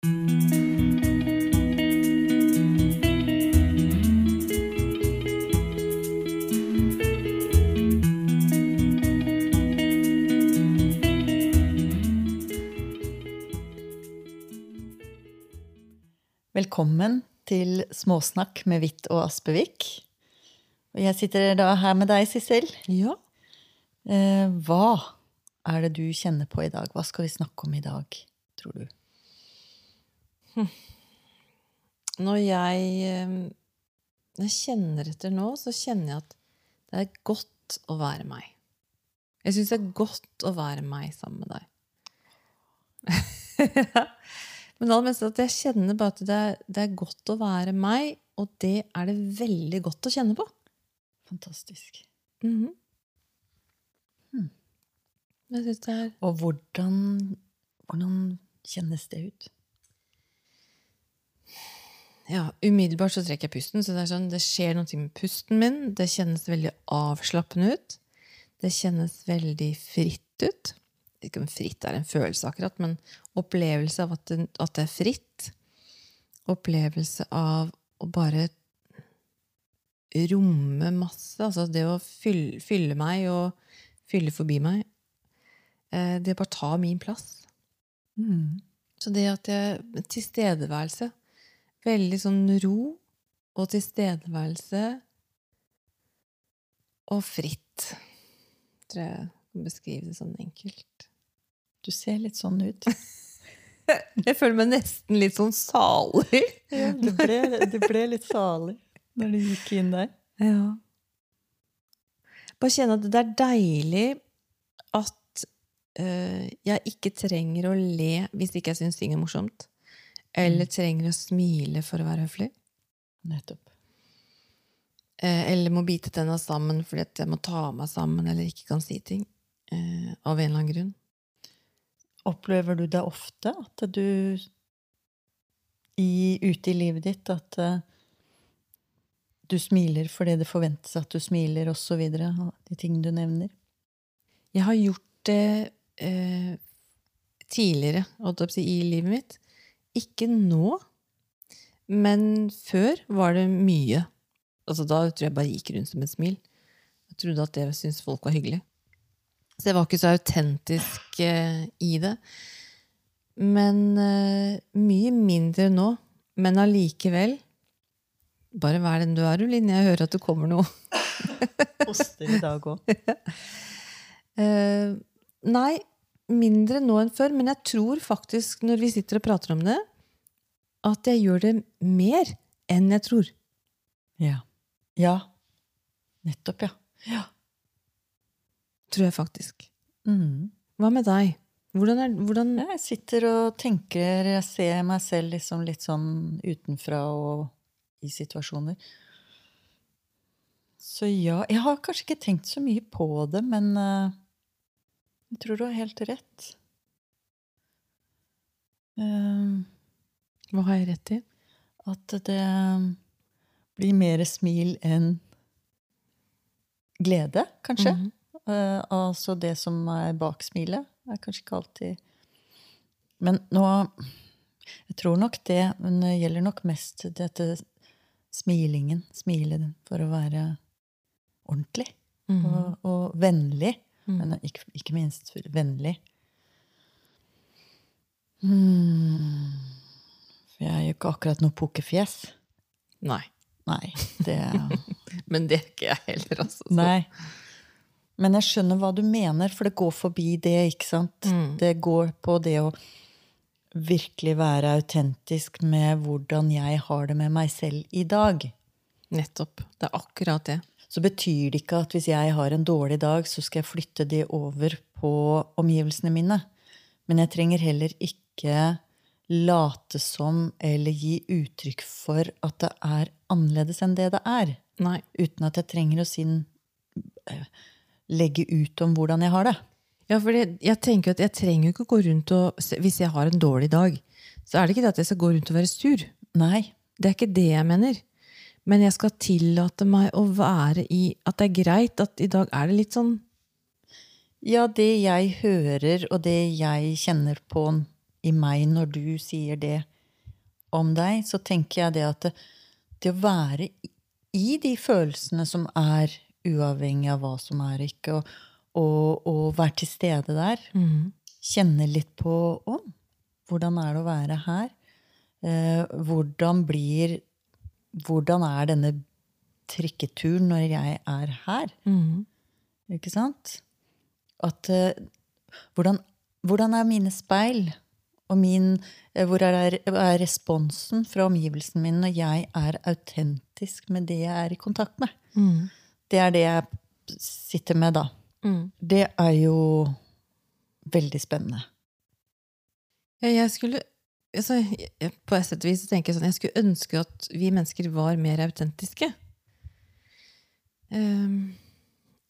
Velkommen til Småsnakk med Hvitt og Aspevik. Og jeg sitter da her med deg, Sissel. Ja. Eh, hva er det du kjenner på i dag? Hva skal vi snakke om i dag, tror du? Når jeg, eh, når jeg kjenner etter nå, så kjenner jeg at det er godt å være meg. Jeg syns det er godt å være meg sammen med deg. Men aller mest at jeg kjenner bare at det er, det er godt å være meg, og det er det veldig godt å kjenne på. Fantastisk. Mhm. Hmm. Jeg syns det er Og hvordan, hvordan kjennes det ut? Ja, umiddelbart så trekker jeg pusten. Så det, er sånn, det skjer noe med pusten min. Det kjennes veldig avslappende ut. Det kjennes veldig fritt ut. Ikke om fritt er en følelse, akkurat, men opplevelse av at det, at det er fritt. Opplevelse av å bare romme masse. Altså det å fylle, fylle meg og fylle forbi meg. Eh, Det bare ta min plass. Mm. Så det at jeg Tilstedeværelse. Veldig sånn ro og tilstedeværelse og fritt. Tror jeg kan beskrive det sånn enkelt. Du ser litt sånn ut. Jeg føler meg nesten litt sånn salig. Ja, det, ble, du ble litt salig når du gikk inn der. Ja. Bare kjenne at det er deilig at eh, jeg ikke trenger å le hvis ikke jeg syns ting er morsomt. Eller trenger å smile for å være høflig. Nettopp. Eh, eller må bite tenna sammen fordi at jeg må ta meg sammen eller ikke kan si ting. Eh, av en eller annen grunn. Opplever du det ofte at du i, ute i livet ditt at eh, du smiler fordi det forventes at du smiler, osv.? De ting du nevner? Jeg har gjort det eh, tidligere i livet mitt. Ikke nå, men før var det mye. Altså, da tror jeg bare gikk rundt som et smil. Jeg trodde at det syntes folk var hyggelig. Så jeg var ikke så autentisk eh, i det. Men eh, mye mindre nå. Men allikevel Bare vær den du er, Linn, Jeg hører at det kommer noe. Hoster i dag òg. Eh, nei, mindre nå enn før. Men jeg tror faktisk, når vi sitter og prater om det, at jeg gjør det mer enn jeg tror. Ja. ja. Nettopp, ja. ja. Tror jeg faktisk. Mm. Hva med deg? Hvordan er hvordan, Jeg sitter og tenker Jeg ser meg selv liksom litt sånn utenfra og i situasjoner. Så ja Jeg har kanskje ikke tenkt så mye på det, men eh, jeg tror du har helt rett. Eh, Hva har jeg rett i? at det blir mer smil enn glede, kanskje. Mm -hmm. uh, altså det som er bak smilet, er kanskje ikke alltid Men nå Jeg tror nok det, men det gjelder nok mest dette smilingen. Smile for å være ordentlig Mhm. og, og vennlig. Mhm. Men ikke, ikke minst vennlig. Hmm. For jeg er jo ikke akkurat noe pokerfjes. Nei. Nei, det Men det er ikke jeg heller, altså. så- Nei. Men jeg skjønner hva du mener, for det går forbi det, ikke sant? Mm. Det går på det å virkelig være autentisk med hvordan jeg har det med meg selv i dag. Nettopp. Det er akkurat det. Så betyr det ikke at hvis jeg har en dårlig dag, så skal jeg flytte det over på omgivelsene mine. Men jeg trenger heller ikke late som eller gi uttrykk for at det er annerledes enn det det er. Nei. Uten at jeg trenger å sin, eh, legge ut om hvordan jeg har det. Ja, for jeg, tenker at jeg trenger ikke gå rundt og Hvis jeg har en dårlig dag, så er det ikke det at jeg skal gå rundt og være sur. Nei. Det er ikke det jeg mener. Men jeg skal tillate meg å være i at det er greit at i dag er det litt sånn Ja, det jeg hører, og det jeg kjenner på i meg når du sier det om deg, så tenker jeg det at det, det å være i- de følelsene som er uavhengig av hva som er ikke, og, og, og være til stede der, Mm. kjenne litt på om hvordan er det å være her? Eh, hvordan blir Hvordan er denne trikketuren når jeg er her? Mm. Ikke sant? At eh, hvordan, hvordan er mine speil? Og min, eh, hvor er, er responsen fra omgivelsene mine når jeg er autentisk med det jeg er i kontakt med? Mm. Det er det jeg sitter med, da. Mm. Det er jo veldig spennende. Ja, jeg skulle altså, På et sett og vis tenker jeg sånn Jeg skulle ønske at vi mennesker var mer autentiske. Um,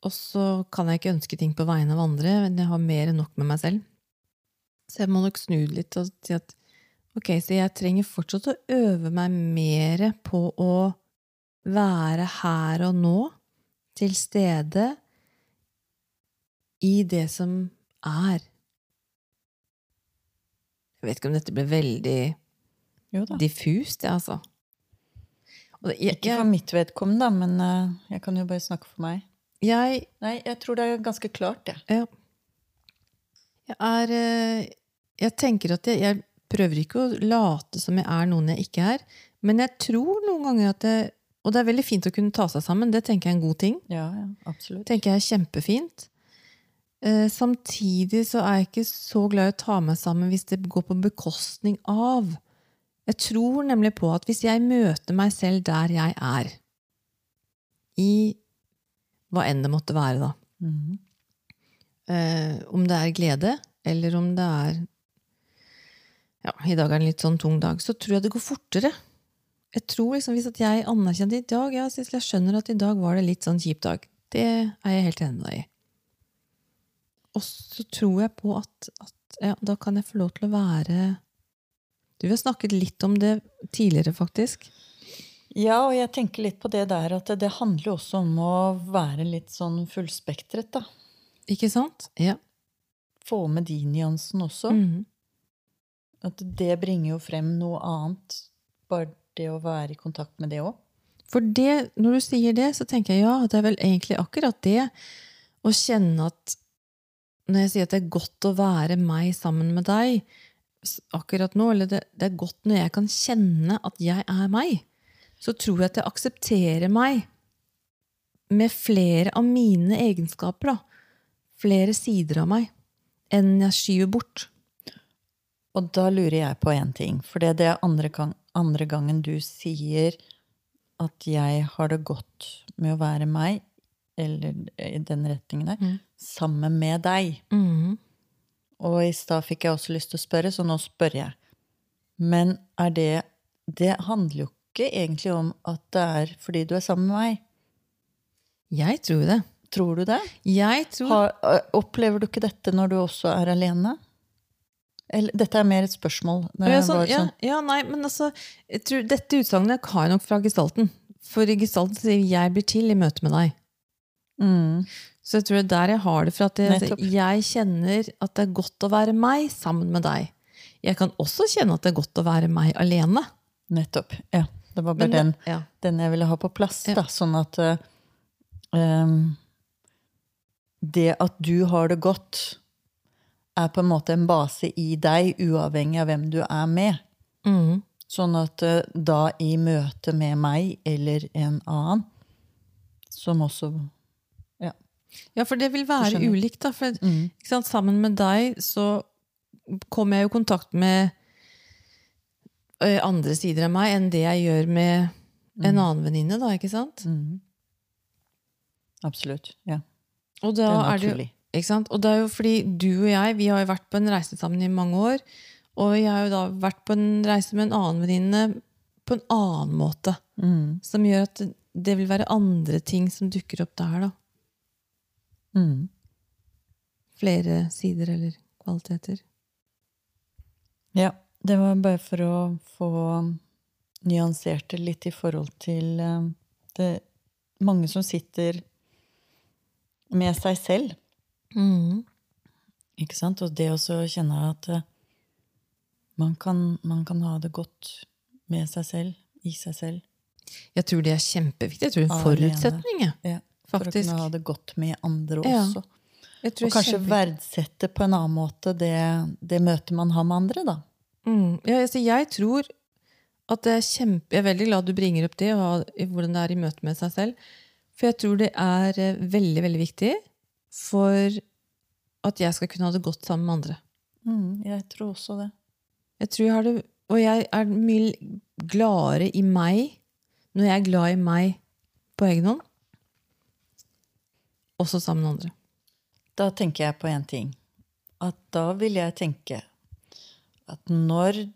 og så kan jeg ikke ønske ting på vegne av andre, men jeg har mer enn nok med meg selv. Så jeg må nok snu litt og si at ok, så jeg trenger fortsatt å øve meg mer på å være her og nå, til stede i det som er. Jeg vet ikke om dette ble veldig diffust, jeg, altså. Og det- jeg, Ikke for mitt vedkommende, men uh, jeg kan jo bare snakke for meg. jeg, Nei, jeg tror det er ganske klart, det. ja. jeg er uh, Jeg tenker at jeg, jeg prøver ikke å late som jeg er noen jeg ikke er, men jeg tror noen ganger at jeg Og det er veldig fint å kunne ta seg sammen, det tenker jeg er en god ting. Ja, ja, absolutt. tenker jeg er kjempefint. Eh, samtidig så er jeg ikke så glad i å ta meg sammen hvis det går på bekostning av. Jeg tror nemlig på at hvis jeg møter meg selv der jeg er, i hva enn det måtte være, da, mm. eh, om det er glede, eller om det er ja, i dag er det en litt sånn tung dag, så tror jeg det går fortere. Jeg tror liksom Hvis at jeg anerkjenner i dag ja, Sissel, jeg skjønner at i dag var det litt sånn kjip dag. Det er jeg helt enig med deg i. Og så tror jeg på at, at ja, da kan jeg få lov til å være Du, har snakket litt om det tidligere, faktisk. Ja, og jeg tenker litt på det der at det, handler også om å være litt sånn fullspektret, da. Ikke sant? Ja. Få med de nyansene også. Mhm. At det bringer jo frem noe annet. Bare det å være i kontakt med det òg. For det, når du sier det, så tenker jeg ja, det er vel egentlig akkurat det å kjenne at Når jeg sier at det er godt å være meg sammen med deg akkurat nå, eller det, det er godt når jeg kan kjenne at jeg er meg, så tror jeg at jeg aksepterer meg med flere av mine egenskaper, da. Flere sider av meg enn jeg skyver bort. Og da lurer jeg på én ting. For det er andre, gang, andre gangen du sier at jeg har det godt med å være meg, eller i den retningen der, Mm. Sammen med deg. Mhm. Og i stad fikk jeg også lyst til å spørre, så nå spør jeg. Men er det Det handler jo ikke egentlig om at det er fordi du er sammen med meg. Jeg tror det. Tror du det? Jeg tror Har, opplever du ikke dette når du også er alene? Eller, dette er mer et spørsmål. Ja, sånn, ja, sånn- ja, nei, men altså tror, Dette utsagnet har jeg nok fra gestalten. For i gestalten sier 'jeg blir til i møte med deg'. Mm. Så jeg tror det er der jeg har det fra. At jeg, jeg kjenner at det er godt å være meg sammen med deg. Jeg kan også kjenne at det er godt å være meg alene. Nettopp. Ja. Det var bare Men den, ja. den jeg ville ha på plass. Ja. Da, sånn at uh, um, Det at du har det godt, er på en måte en base i deg, uavhengig av hvem du er med. Mm. Sånn at uh, da i møte med meg eller en annen, som også ja, for det vil være ulikt. da. For, mm. sant, sammen med deg så kommer jeg i kontakt med andre sider av meg enn det jeg gjør med en annen venninne. da, ikke sant? Mm. Absolutt. Ja. Og Det da er er det. Ikke sant? Og det er jo fordi du og jeg vi har jo vært på en reise sammen i mange år. Og jeg har jo da vært på en reise med en annen venninne på en annen måte. Mm. Som gjør at det- det vil være andre ting som dukker opp der. da. Mm. Flere sider eller kvaliteter. Ja. Det var bare for å få nyansert det litt i forhold til det mange som sitter med seg selv. Mm. Ikke sant? Og det å kjenne at eh, Man kan, man kan ha det godt med seg selv, i seg selv. Jeg tror det er kjempeviktig. Jeg tror det er en forutsetning. jeg. Ja, for å kunne ha det godt med andre Ja, også. Tror Og kanskje kjempe... verdsette på en annen måte det, det møtet man har med andre, da. Mm. Ja, altså jeg tror at det er kjempe... Jeg er veldig glad du bringer opp det, og hvordan det er i møte med seg selv. For jeg tror det er eh, veldig, veldig viktig for at jeg skal kunne ha det godt sammen med andre. Mm, jeg tror også det. Jeg tror jeg har det, Og jeg er mye gladere i meg når jeg er glad i meg på egen hånd. Også sammen med andre. Da tenker jeg på én ting. At da vil jeg tenke at når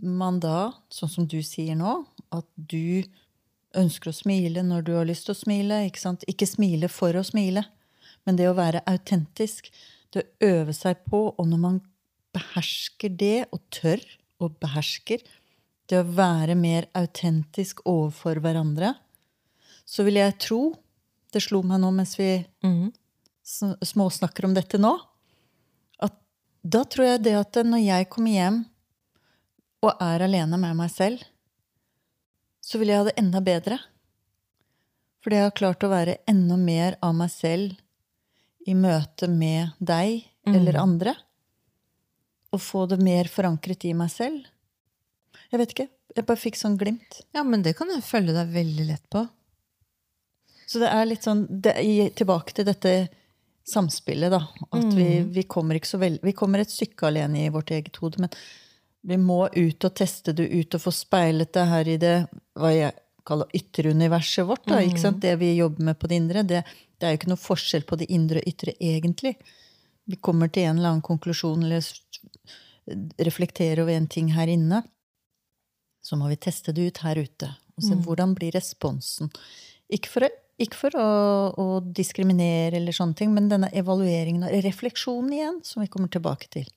man da, sånn som du sier nå, at du ønsker å smile når du har lyst til å smile, ikke? Ikke smile for å smile, men det å være autentisk, det å øve seg på, og når man behersker det, og tør og behersker, det å være mer autentisk overfor hverandre, så vil jeg tro, det slo meg nå mens vi mm. sn- småsnakker om dette nå, at da tror jeg det at når jeg kommer hjem og er alene med meg selv, så vil jeg ha det enda bedre. Fordi jeg har klart å være enda mer av meg selv i møte med deg eller andre. Og få det mer forankret i meg selv. Jeg vet ikke. Jeg bare fikk sånn glimt. Ja, men det kan jeg følge deg veldig lett på. Så det er litt sånn det, Tilbake til dette samspillet, da. At vi, vi kommer ikke så vel, Vi kommer et stykke alene i vårt eget hode, men vi må ut og teste det ut og få speilet det her i det hva jeg kaller ytteruniverset vårt. Da, ikke sant? Det vi jobber med på det indre. Det, det er jo ikke noe forskjell på det indre og ytre, egentlig. Vi kommer til en eller annen konklusjon eller reflekterer over en ting her inne. Så må vi teste det ut her ute og se hvordan blir responsen. Ikke for, å, ikke for å, å diskriminere eller sånne ting, men denne evalueringen og refleksjonen igjen, som vi kommer tilbake til.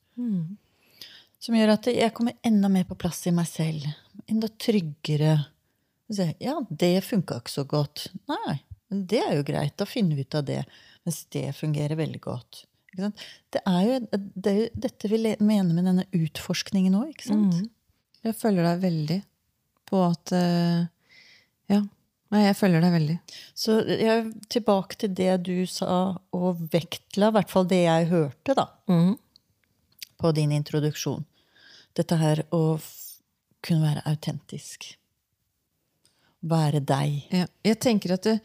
Som gjør at jeg kommer enda mer på plass i meg selv. Enda tryggere. Ja, det funka ikke så godt. Nei, men det er jo greit. Da finner vi ut av det. Mens det fungerer veldig godt. Ikke sant? Det er jo det er dette vi mener med denne utforskningen òg, ikke sant? Jeg følger deg veldig på at eh, Ja. Nei, jeg følger deg veldig. Så jeg tilbake til det du sa, og vektla, i hvert fall det jeg hørte, da, mm. på din introduksjon. Dette her å kunne være autentisk. Være deg. Ja. Jeg tenker at det,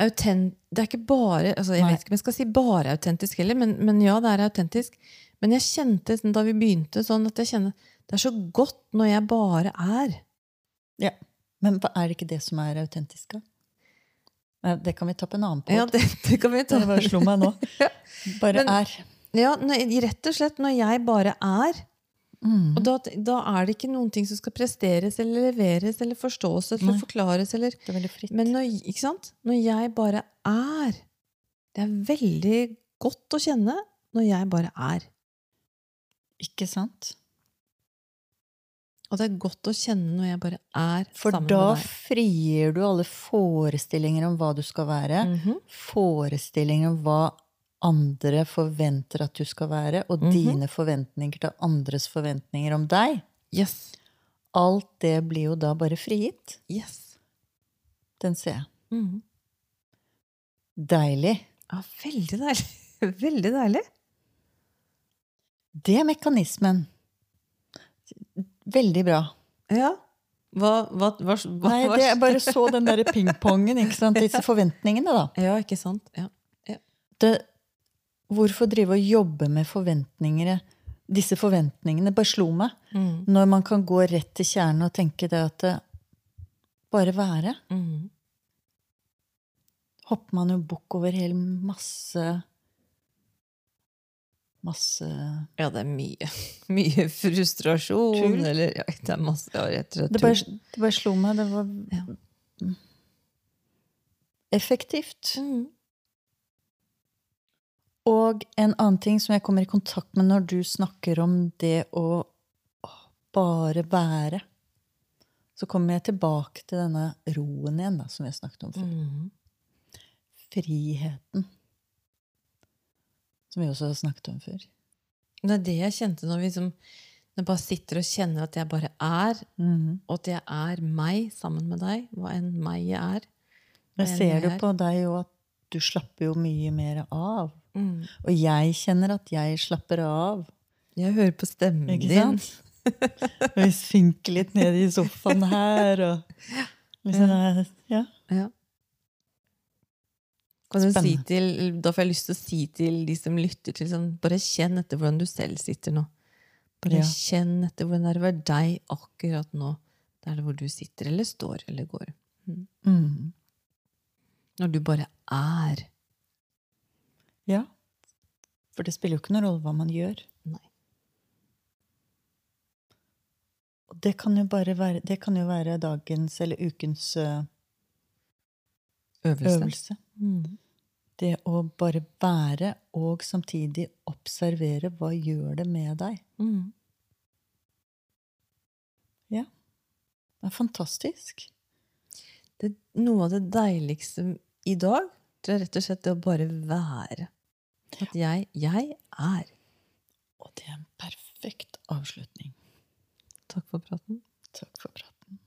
autent, det er ikke bare altså Jeg Nei. vet ikke om jeg skal si bare autentisk heller, men, men ja, det er autentisk. Men jeg kjente sånn da vi begynte, sånn at jeg kjenner det er så godt når jeg bare er. Ja. Men er det ikke det som er autentisk, da? Det kan vi ta på en annen Ja, det, det kan vi ta. Det bare slo meg nå. Bare Men- er. Ja, rett og slett når jeg bare er. Mm. Og da, da er det ikke noen ting som skal presteres eller leveres eller forstås eller Nei. forklares. Eller, Det er veldig fritt. men når, når jeg bare er Det er veldig godt å kjenne når jeg bare er. Ikke sant? Og det er godt å kjenne når jeg bare er For sammen med deg. For da frigir du alle forestillinger om hva du skal være. Mhm. Forestillinger om hva andre forventer at du skal være, og Mhm. dine forventninger til andres forventninger om deg. Yes. Alt det blir jo da bare frigitt. yes. Den ser jeg. Mhm. Deilig. Ja, veldig deilig. Veldig deilig. Det er mekanismen. Veldig bra. Ja. Hva, hva, hva, hva Nei, det jeg bare så den derre pingpongen? Disse forventningene, da. Ja, ikke sant? Ja. Det, hvorfor drive og jobbe med forventninger? Disse forventningene bare slo meg. Mm. Når man kan gå rett til kjernen og tenke det at det, bare være. Mm. Hopper man jo bukk over hele masse Masse Ja, det er mye. Mye frustrasjon. Tull. Eller ja, det er masse ja, rett og slett Det bare, det bare slo meg. Det var Ja. effektivt. Mm. Og en annen ting som jeg kommer i kontakt med når du snakker om det å bare være, så kommer jeg tilbake til denne roen igjen, da, som vi snakket om før. Mm. Friheten. Som vi også har snakket om før. Det er det jeg kjente når vi liksom jeg bare sitter og kjenner at jeg bare er, Mhm. og at jeg er meg sammen med deg, hva enn meg jeg er. Jeg ser det på deg jo at du slapper jo mye mer av. Mm. Og jeg kjenner at jeg slapper av. Jeg hører på stemmen Ikke din. sant? Og vi synker litt ned i sofaen her, og liksom, ja. Ja. Kan du si til, da får jeg lyst til å si til de som lytter til sånn, bare kjenn etter hvordan du selv sitter nå. Bare Ja. kjenn etter hvordan det er å være deg akkurat nå. Der hvor du sitter eller står eller går. Mm. Når du bare er. ja. For det spiller jo ikke noen rolle hva man gjør. Nei. Og det kan jo bare være, det kan jo være dagens eller ukens øh, Øvelse. øvelse. Mm. Det å bare være og samtidig observere hva gjør det med deg. Mm. Ja. Det er fantastisk. Det, noe av det deiligste i dag det er rett og slett det å bare være. At jeg, jeg er. Og det er en perfekt avslutning. Takk for praten. Takk for praten.